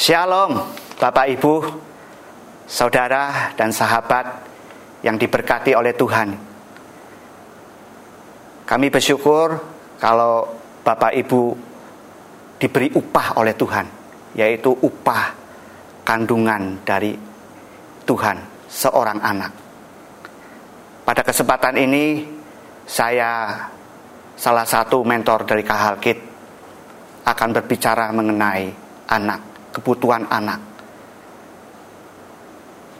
Shalom, Bapak Ibu, saudara dan sahabat yang diberkati oleh Tuhan. Kami bersyukur kalau Bapak Ibu diberi upah oleh Tuhan, yaitu upah kandungan dari Tuhan, seorang anak. Pada kesempatan ini, saya salah satu mentor dari Kahalkit akan berbicara mengenai anak kebutuhan anak.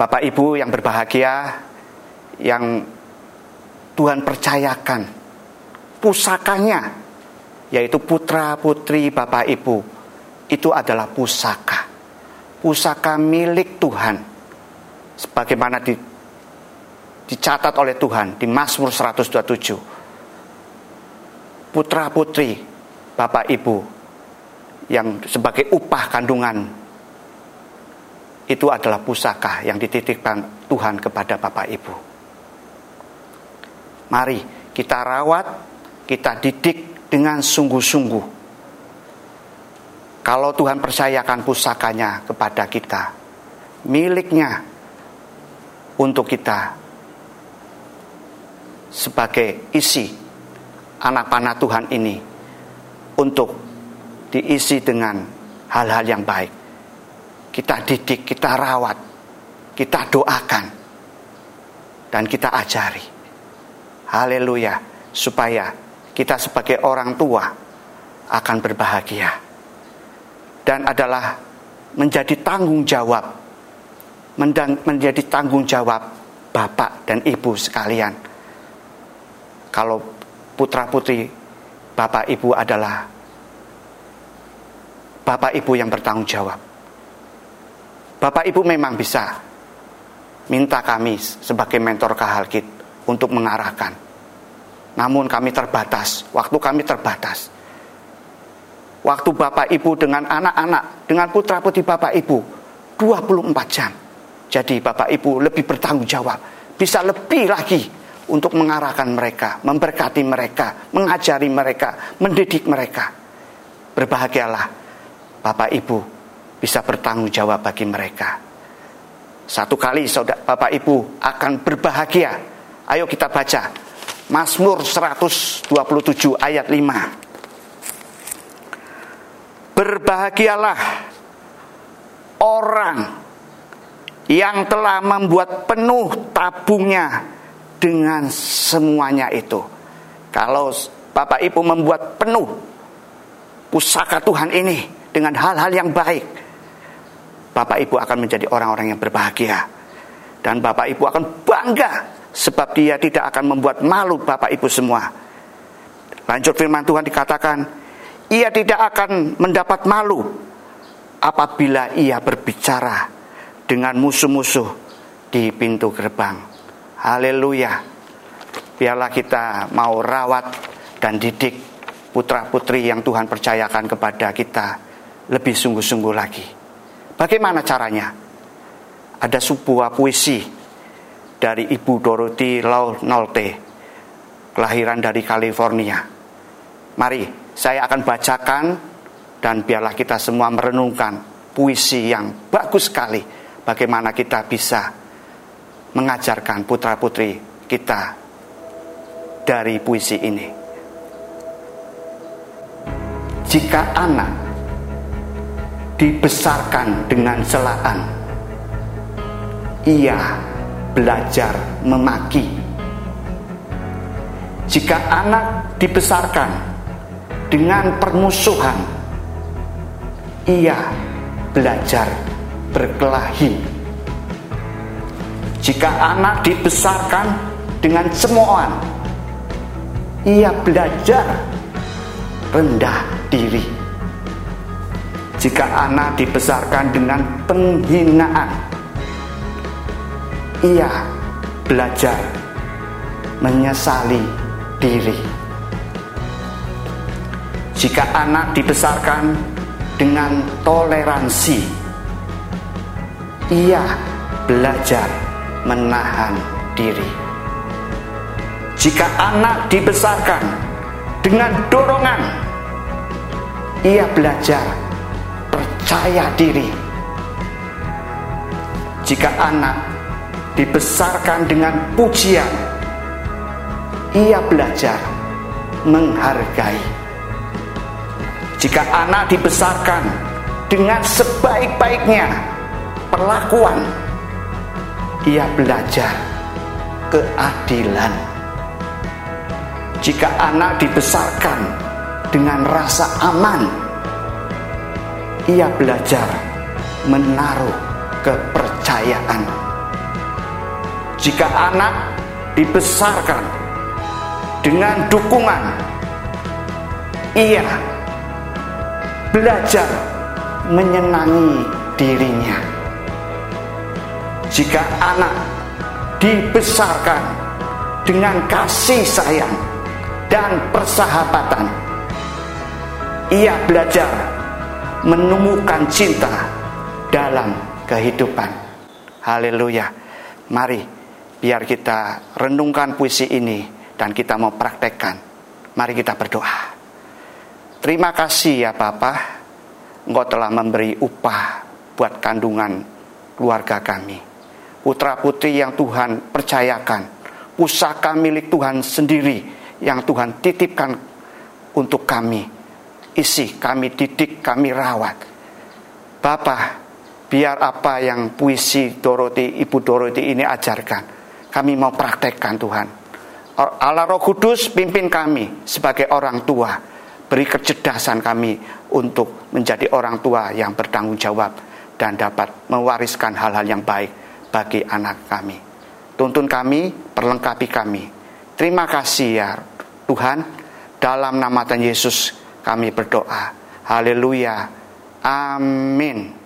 Bapak Ibu yang berbahagia, yang Tuhan percayakan pusakanya, yaitu putra putri Bapak Ibu, itu adalah pusaka. Pusaka milik Tuhan. Sebagaimana di, dicatat oleh Tuhan di Mazmur 127. Putra putri Bapak Ibu yang sebagai upah kandungan itu adalah pusaka yang dititipkan Tuhan kepada Bapak Ibu. Mari kita rawat, kita didik dengan sungguh-sungguh. Kalau Tuhan percayakan pusakanya kepada kita, miliknya untuk kita sebagai isi anak panah Tuhan ini untuk diisi dengan hal-hal yang baik. Kita didik, kita rawat, kita doakan, dan kita ajari. Haleluya, supaya kita sebagai orang tua akan berbahagia dan adalah menjadi tanggung jawab menjadi tanggung jawab bapak dan ibu sekalian. Kalau putra putri bapak ibu adalah Bapak Ibu yang bertanggung jawab. Bapak Ibu memang bisa minta kami sebagai mentor Kahalkit untuk mengarahkan. Namun kami terbatas, waktu kami terbatas. Waktu Bapak Ibu dengan anak-anak, dengan putra-putri Bapak Ibu 24 jam. Jadi Bapak Ibu lebih bertanggung jawab, bisa lebih lagi untuk mengarahkan mereka, memberkati mereka, mengajari mereka, mendidik mereka. Berbahagialah Bapak Ibu bisa bertanggung jawab bagi mereka. Satu kali saudara Bapak Ibu akan berbahagia. Ayo kita baca Mazmur 127 ayat 5. Berbahagialah orang yang telah membuat penuh tabungnya dengan semuanya itu. Kalau Bapak Ibu membuat penuh pusaka Tuhan ini, dengan hal-hal yang baik, Bapak Ibu akan menjadi orang-orang yang berbahagia. Dan Bapak Ibu akan bangga sebab dia tidak akan membuat malu Bapak Ibu semua. Lanjut firman Tuhan dikatakan, ia tidak akan mendapat malu apabila ia berbicara dengan musuh-musuh di pintu gerbang. Haleluya. Biarlah kita mau rawat dan didik putra-putri yang Tuhan percayakan kepada kita lebih sungguh-sungguh lagi. Bagaimana caranya? Ada sebuah puisi dari Ibu Dorothy Lau Nolte, kelahiran dari California. Mari, saya akan bacakan dan biarlah kita semua merenungkan puisi yang bagus sekali bagaimana kita bisa mengajarkan putra-putri kita dari puisi ini. Jika anak dibesarkan dengan celaan. Ia belajar memaki. Jika anak dibesarkan dengan permusuhan, ia belajar berkelahi. Jika anak dibesarkan dengan cemoohan, ia belajar rendah diri jika anak dibesarkan dengan penghinaan. Ia belajar menyesali diri. Jika anak dibesarkan dengan toleransi, ia belajar menahan diri. Jika anak dibesarkan dengan dorongan, ia belajar percaya diri Jika anak dibesarkan dengan pujian, ia belajar menghargai. Jika anak dibesarkan dengan sebaik-baiknya perlakuan, ia belajar keadilan. Jika anak dibesarkan dengan rasa aman, ia belajar menaruh kepercayaan. Jika anak dibesarkan dengan dukungan, ia belajar menyenangi dirinya. Jika anak dibesarkan dengan kasih sayang dan persahabatan, ia belajar menemukan cinta dalam kehidupan. Haleluya. Mari biar kita renungkan puisi ini dan kita mau praktekkan. Mari kita berdoa. Terima kasih ya Bapak. Engkau telah memberi upah buat kandungan keluarga kami. Putra putri yang Tuhan percayakan. Pusaka milik Tuhan sendiri yang Tuhan titipkan untuk kami. Isi, kami didik, kami rawat. Bapak, biar apa yang puisi Doroti, Ibu Doroti ini ajarkan. Kami mau praktekkan Tuhan. Allah Roh Kudus pimpin kami sebagai orang tua Beri kecerdasan kami untuk menjadi orang tua yang bertanggung jawab dan dapat mewariskan hal-hal yang baik bagi anak kami. Tuntun kami, perlengkapi kami. Terima kasih ya Tuhan. Dalam nama Tuhan Yesus kami berdoa. Haleluya. Amin.